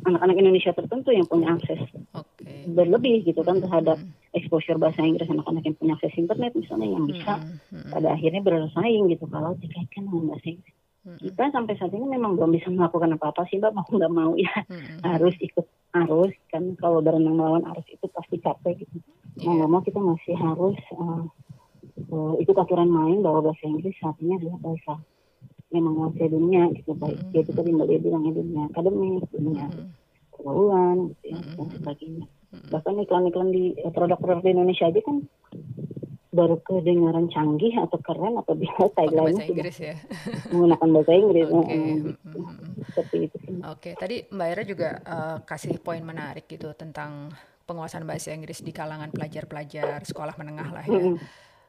anak-anak Indonesia tertentu yang punya akses okay. berlebih gitu kan terhadap hmm. exposure bahasa Inggris anak-anak yang punya akses internet misalnya yang bisa hmm. Hmm. pada akhirnya bersaing gitu kalau dikaitkan dengan bahasa Inggris. Hmm. Kita sampai saat ini memang belum bisa melakukan apa-apa sih mbak mau nggak mau ya hmm. harus ikut arus kan kalau berenang melawan arus itu pasti capek gitu. Yeah. Mau nggak mau kita masih harus uh, uh, ikut aturan main bahwa bahasa Inggris saat ini adalah bahasa memang menguasai dunia gitu baik mm -hmm. yaitu tadi mbak Dia bilangnya dunia akademik dunia pergaulan gitu ya, dan sebagainya bahkan iklan-iklan di eh, produk-produk di Indonesia aja kan baru kedengaran canggih atau keren atau bisa tagline-nya sudah ya? menggunakan bahasa Inggris okay. mm, seperti itu Oke, okay. tadi Mbak Era juga uh, kasih poin menarik gitu tentang penguasaan bahasa Inggris di kalangan pelajar-pelajar sekolah menengah lah ya. Mm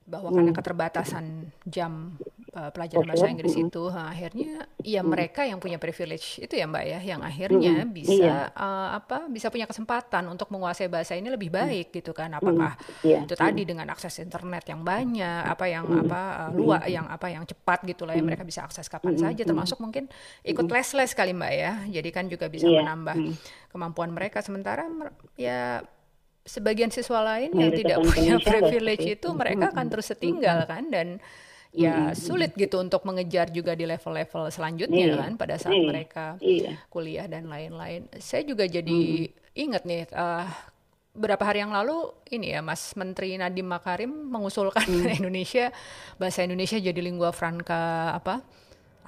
bahwa karena keterbatasan jam uh, pelajaran bahasa Inggris itu nah, akhirnya ya mereka yang punya privilege itu ya Mbak ya yang akhirnya bisa yeah. uh, apa bisa punya kesempatan untuk menguasai bahasa ini lebih baik mm-hmm. gitu kan. Apakah mm-hmm. yeah. itu tadi mm-hmm. dengan akses internet yang banyak apa yang apa uh, luas mm-hmm. yang apa yang cepat gitu lah yang mereka bisa akses kapan saja termasuk mungkin ikut les-les kali Mbak ya. Jadi kan juga bisa yeah. menambah kemampuan mereka. Sementara ya sebagian siswa lain yang tidak punya privilege itu mereka akan terus setinggal kan dan ya sulit gitu untuk mengejar juga di level-level selanjutnya iya. kan pada saat iya. mereka iya. kuliah dan lain-lain. Saya juga jadi hmm. ingat nih uh, beberapa hari yang lalu ini ya Mas Menteri Nadiem Makarim mengusulkan hmm. Indonesia bahasa Indonesia jadi lingua franca apa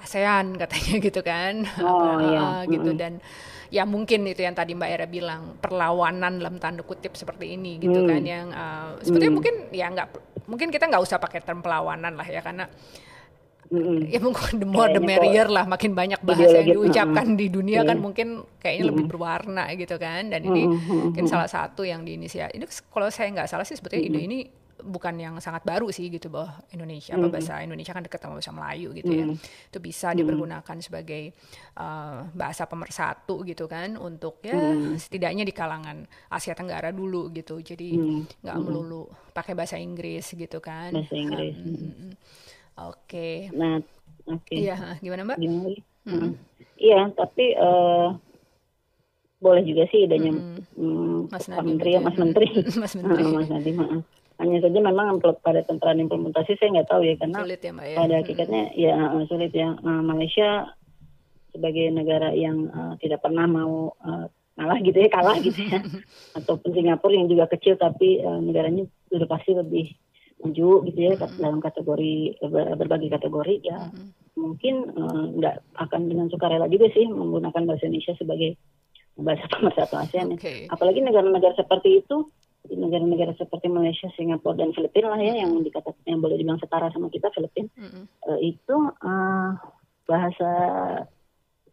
ASEAN katanya gitu kan oh, iya. uh, gitu hmm. dan ya mungkin itu yang tadi Mbak Era bilang perlawanan dalam tanda kutip seperti ini gitu hmm. kan yang uh, sebetulnya hmm. mungkin ya nggak mungkin kita nggak usah pakai term perlawanan lah ya karena Mm-hmm. ya mungkin the more the merrier lah makin banyak bahasa yang diucapkan mm-hmm. di dunia kan mungkin kayaknya mm-hmm. lebih berwarna gitu kan dan ini mm-hmm. mungkin salah satu yang diinisiasi ini kalau saya nggak salah sih sebetulnya mm-hmm. ide ini bukan yang sangat baru sih gitu bahwa Indonesia mm. apa bahasa Indonesia kan dekat sama bahasa Melayu gitu mm. ya itu bisa dipergunakan sebagai uh, bahasa pemersatu gitu kan untuk ya mm. setidaknya di kalangan Asia Tenggara dulu gitu jadi nggak mm. melulu pakai bahasa Inggris gitu kan bahasa Inggris um, oke okay. nah oke okay. iya gimana mbak gimana? Mm. iya tapi uh, boleh juga sih idenya mm. Mas Menteri ya Mas Menteri Mas Menteri Mas Nadi maaf hanya saja memang pada tentara implementasi saya nggak tahu ya karena sulit ya, Mbak, ya? pada hakikatnya ya eh, sulit ya uh, Malaysia sebagai negara yang uh, tidak pernah mau uh, kalah gitu ya kalah gitu ya ataupun Singapura yang juga kecil tapi uh, negaranya sudah pasti lebih maju gitu ya mm-hmm. dalam kategori berbagai kategori ya mm-hmm. mungkin nggak uh, akan dengan sukarela juga sih menggunakan bahasa Indonesia sebagai bahasa pemersatu ASEAN okay. ya. apalagi negara-negara seperti itu di negara-negara seperti Malaysia, Singapura dan Filipina lah ya yang dikatakan yang boleh dibilang setara sama kita Filipina mm-hmm. uh, itu uh, bahasa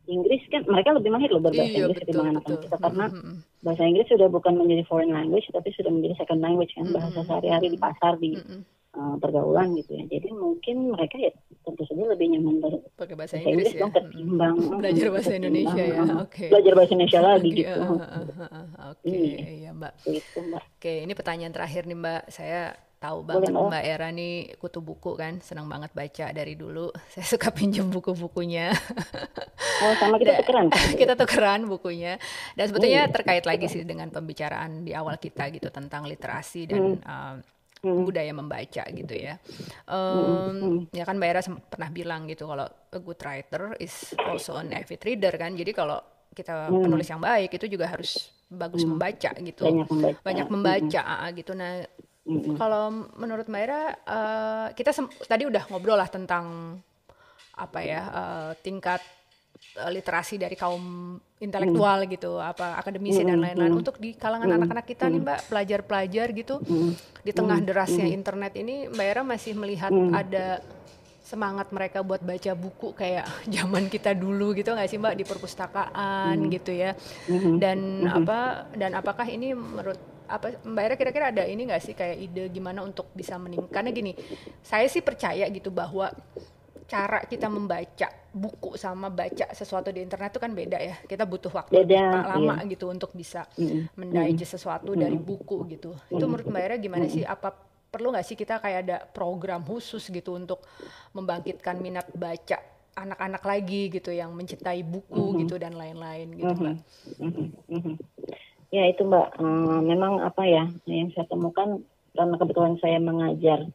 Inggris kan mereka lebih mahir loh berbahasa iya, Inggris ketimbang anak-anak kita karena mm-hmm. bahasa Inggris sudah bukan menjadi foreign language tapi sudah menjadi second language kan mm-hmm. bahasa sehari-hari di pasar di mm-hmm uh, pergaulan gitu ya. Jadi mungkin mereka ya tentu saja lebih nyaman ber pakai bahasa Inggris, Inggris ya. dong ketimbang belajar bahasa Indonesia ya. Oke. Okay. Belajar bahasa Indonesia lagi okay. gitu. Uh, uh, uh, Oke, okay. iya. iya Mbak. Itu Mbak. Oke, okay, ini pertanyaan terakhir nih Mbak. Saya tahu banget Boleh, Mbak Era nih kutu buku kan, senang banget baca dari dulu. Saya suka pinjam buku-bukunya. Oh, sama kita tukeran. kita tukeran bukunya. Dan sebetulnya terkait lagi sih dengan pembicaraan di awal kita gitu tentang literasi dan hmm. Hmm. budaya membaca gitu ya. Um, hmm. Ya kan Mbak Era pernah bilang gitu kalau a good writer is also an avid reader kan. Jadi kalau kita hmm. penulis yang baik itu juga harus bagus hmm. membaca gitu. Banyak membaca. Banyak membaca hmm. gitu. Nah, kalau menurut Mbak Era uh, kita tadi udah ngobrol lah tentang apa ya uh, tingkat literasi dari kaum intelektual hmm. gitu, apa akademisi hmm. dan lain-lain. Hmm. Untuk di kalangan hmm. anak-anak kita hmm. nih Mbak, pelajar-pelajar gitu, hmm. di tengah derasnya hmm. internet ini, Mbak Era masih melihat hmm. ada semangat mereka buat baca buku kayak zaman kita dulu gitu nggak sih Mbak di perpustakaan hmm. gitu ya. Hmm. Dan hmm. apa dan apakah ini menurut apa Mbak Era kira-kira ada ini nggak sih kayak ide gimana untuk bisa meningkat? Karena gini, saya sih percaya gitu bahwa cara kita membaca buku sama baca sesuatu di internet itu kan beda ya. Kita butuh waktu beda, lama iya. gitu untuk bisa mm. mendigest sesuatu mm. dari buku gitu. Mm. Itu menurut Mbak Era gimana mm. sih? Apa perlu nggak sih kita kayak ada program khusus gitu untuk membangkitkan minat baca anak-anak lagi gitu yang mencintai buku mm -hmm. gitu dan lain-lain gitu Mbak. Mm -hmm. Mm -hmm. Ya itu Mbak, um, memang apa ya yang saya temukan karena kebetulan saya mengajar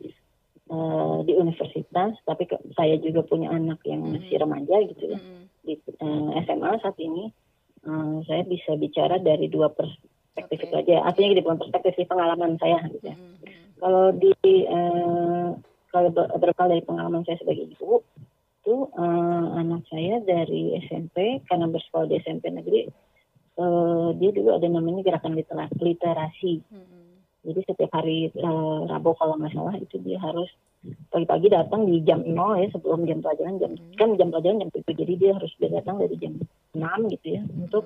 uh, di universitas, tapi ke, saya juga punya anak yang masih remaja gitu ya di uh, eh, SMA saat ini. Uh, saya bisa bicara dari dua perspektif okay. itu aja. Artinya dua perspektif pengalaman saya gitu ya. Mm-hmm. Kalau di uh, kalau berakal dari pengalaman saya sebagai ibu, itu uh, anak saya dari SMP karena bersekolah di SMP negeri, uh, dia dulu ada namanya gerakan literasi. Mm-hmm jadi setiap hari uh, Rabu kalau nggak salah itu dia harus pagi-pagi datang di jam 0 ya sebelum jam pelajaran jam hmm. kan jam pelajaran jam 7 jadi dia harus datang dari jam 6 gitu ya hmm. untuk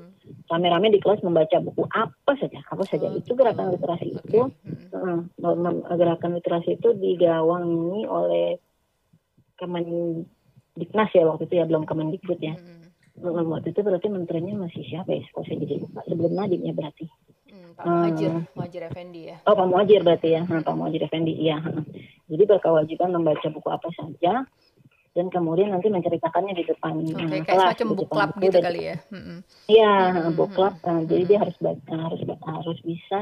rame-rame di kelas membaca buku apa saja apa saja oh, itu gerakan literasi okay. itu hmm. uh, gerakan literasi itu digawangi oleh Kemendiknas ya waktu itu ya belum Kemendikbud ya. Hmm. Waktu itu berarti menterinya masih siapa ya? Kok saya jadi lupa. Sebelum Nadiem ya berarti. Hmm, Pak Muhajir, uh, Muhajir Effendi ya. Oh Pak Muhajir berarti ya, hmm, Pak Muhajir Effendi iya. Jadi berkewajiban membaca buku apa saja dan kemudian nanti menceritakannya di depan okay, kelas, kayak book club gitu kali ya. Iya, mm-hmm. book club. Uh, jadi dia harus baca, harus harus bisa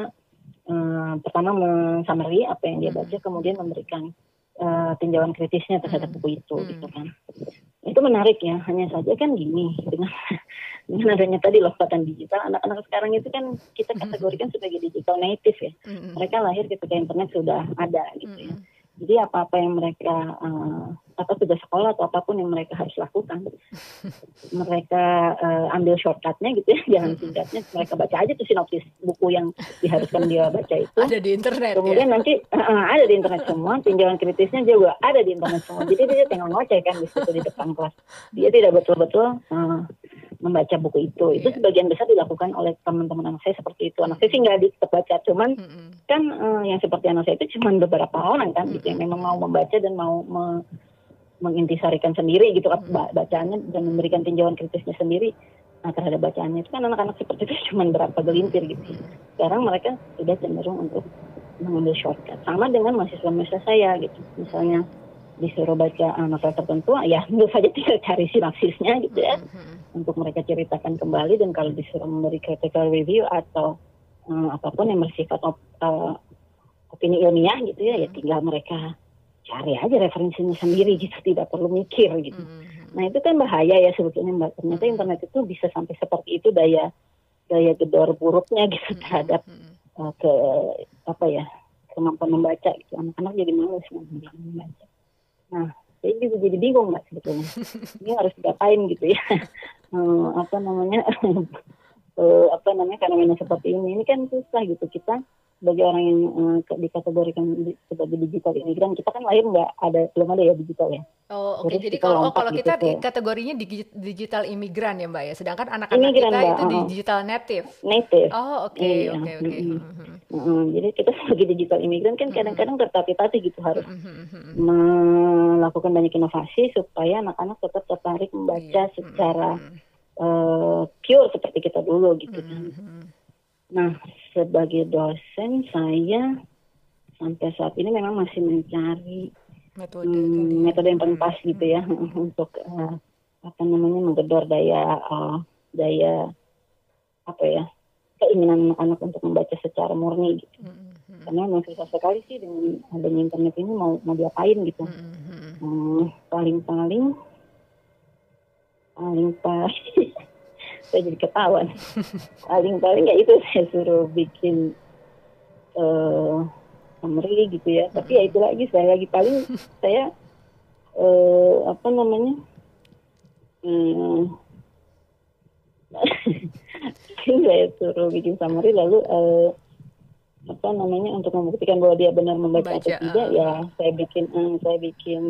uh, pertama mensummary apa yang dia baca, kemudian memberikan uh, tinjauan kritisnya terhadap buku itu, gitu kan. Itu menarik ya. Hanya saja kan gini dengan dengan adanya tadi lompatan digital, anak-anak sekarang itu kan kita kategorikan sebagai digital native ya. Mereka lahir ketika internet sudah ada, gitu ya jadi apa-apa yang mereka uh, apa tugas sekolah atau apa pun yang mereka harus lakukan, mereka uh, ambil shortcutnya gitu ya, jangan singkatnya. Mereka baca aja tuh sinopsis buku yang diharuskan dia baca itu. Ada di internet. Kemudian ya? nanti uh, ada di internet semua, tinjauan kritisnya juga ada di internet semua. Jadi dia tinggal ngoceh kan di situ di depan kelas. Dia tidak betul-betul uh, membaca buku itu. Itu yeah. sebagian besar dilakukan oleh teman-teman anak saya seperti itu. Anak saya sih nggak baca, cuman mm -hmm. kan uh, yang seperti anak saya itu cuma beberapa orang kan. Mm -hmm. gitu yang memang mau membaca dan mau me mengintisarikan sendiri gitu kan hmm. bacaannya dan memberikan tinjauan kritisnya sendiri nah, terhadap bacaannya itu kan anak-anak seperti itu cuma berapa gelintir gitu sekarang mereka sudah cenderung untuk mengambil shortcut sama dengan mahasiswa-mahasiswa saya gitu misalnya disuruh baca uh, novel tertentu ya tentu saja tinggal cari sinopsisnya gitu ya hmm. untuk mereka ceritakan kembali dan kalau disuruh memberi critical review atau uh, apa pun yang bersifat uh, opini ilmiah gitu ya, ya hmm. ya tinggal mereka cari aja referensinya sendiri gitu, tidak perlu mikir gitu. Hmm. Nah itu kan bahaya ya sebetulnya mbak. Ternyata hmm. internet itu bisa sampai seperti itu daya daya gedor buruknya gitu hmm. terhadap uh, ke apa ya kemampuan membaca gitu. Anak-anak jadi malas membaca. Nah saya juga jadi bingung mbak sebetulnya. Ini harus diapain gitu ya. uh, apa namanya uh, apa namanya fenomena seperti ini ini kan susah gitu kita sebagai orang yang uh, dikategorikan sebagai digital imigran kita kan lahir nggak ada belum ada ya digital ya. Oh oke okay. jadi kalau oh, kalau gitu kita gitu, kategorinya digital imigran ya mbak ya sedangkan anak-anak kita mbak, itu uh, digital native. Native. Oh oke iya. oke oke. Jadi kita sebagai digital imigran kan kadang-kadang tertatih-tatih gitu harus melakukan banyak inovasi supaya anak-anak tetap tertarik membaca iya. secara uh, pure seperti kita dulu gitu kan. Nah, sebagai dosen saya sampai saat ini memang masih mencari metode, hmm, metode yang paling pas gitu ya hmm. untuk uh, apa namanya menggedor daya uh, daya apa ya keinginan anak-anak untuk membaca secara murni gitu. Hmm. Karena memang susah sekali sih dengan adanya internet ini mau mau diapain gitu. Hmm, paling-paling paling paling saya jadi ketahuan. Paling-paling ya itu saya suruh bikin uh, summary gitu ya. Tapi ya itu lagi saya lagi. Paling saya uh, apa namanya? Hmm, saya suruh bikin summary lalu uh, apa namanya untuk membuktikan bahwa dia benar membaca Baca, atau tidak uh. ya saya bikin uh, saya bikin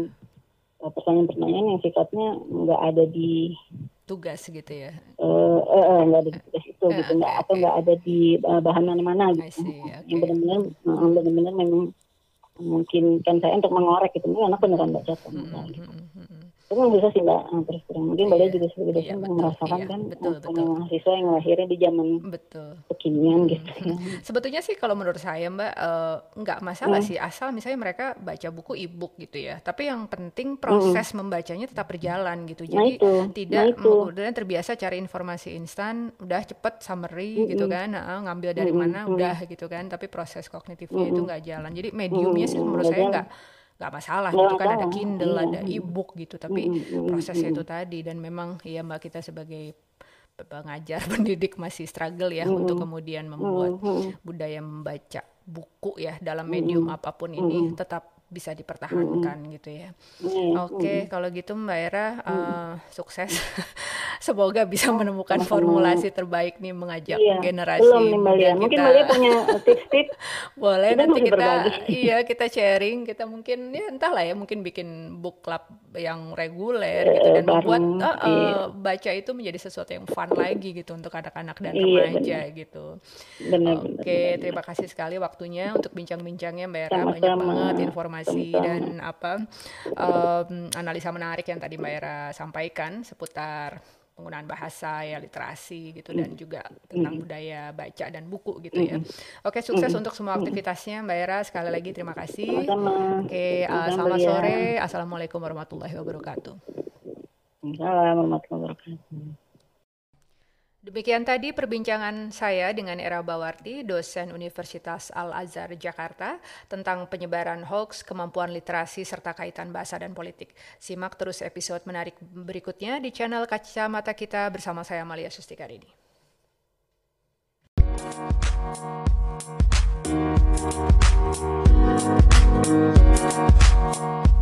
pertanyaan-pertanyaan yang sifatnya nggak ada di tugas gitu ya? Uh, uh, uh, nggak ada di tugas itu uh, gitu, nggak okay, atau nggak ada di uh, bahan mana-mana gitu. See, okay. Yang benar-benar uh, benar-benar memang mungkin kan saya untuk mengorek gitu, ini anak beneran baca atau enggak gitu. Mm -hmm itu bisa sih mbak terus terang mungkin mbak juga sebagai dosen iya, merasakan iya, kan betul, betul. mahasiswa yang lahirnya di zaman betul. kekinian hmm. gitu ya. sebetulnya sih kalau menurut saya mbak uh, nggak masalah hmm. sih asal misalnya mereka baca buku e-book gitu ya tapi yang penting proses hmm. membacanya tetap berjalan gitu nah jadi nah itu, tidak nah kemudian terbiasa cari informasi instan udah cepet summary hmm. gitu kan nah, ngambil dari hmm. mana hmm. udah gitu kan tapi proses kognitifnya hmm. itu nggak jalan jadi mediumnya sih menurut saya nggak nggak masalah gitu kan ada Kindle iya. ada e-book gitu tapi prosesnya itu tadi. Dan memang ya mbak kita sebagai pengajar pendidik masih struggle ya untuk kemudian membuat budaya membaca buku ya dalam medium apa pun ini tetap bisa dipertahankan gitu ya. Oke, okay, kalau gitu Mbak Era uh, sukses semoga bisa Oh, menemukan sama-sama. formulasi terbaik nih mengajak Iya, generasi belum nih muda. Mungkin kita. Mbak Lia punya tips-tips. Boleh Kita nanti kita berbagi. iya kita sharing, kita mungkin ya entahlah ya mungkin bikin book club yang reguler Eh, gitu dan membuat bareng, eh, eh, iya. baca itu menjadi sesuatu yang fun lagi gitu untuk anak-anak dan Iya, remaja gitu. Benar, benar. Oke, terima kasih sekali waktunya untuk bincang-bincangnya Mbak Era. Banyak Sama-sama. banget informasi Sama-sama. dan apa em, analisa menarik yang tadi Mbak Era sampaikan seputar penggunaan bahasa ya literasi gitu dan juga tentang budaya baca dan buku gitu ya. Oke, sukses untuk semua aktivitasnya Mbak Era. Sekali lagi terima kasih. Sama-sama. Oke, uh, selamat sore. Assalamualaikum warahmatullahi wabarakatuh. Salam warahmatullahi wabarakatuh. Demikian tadi perbincangan saya dengan Era Bawarti, dosen Universitas Al-Azhar Jakarta, tentang penyebaran hoax, kemampuan literasi, serta kaitan bahasa dan politik. Simak terus episode menarik berikutnya di channel Kacamata Kita bersama saya Malia Sustikarini. Thank.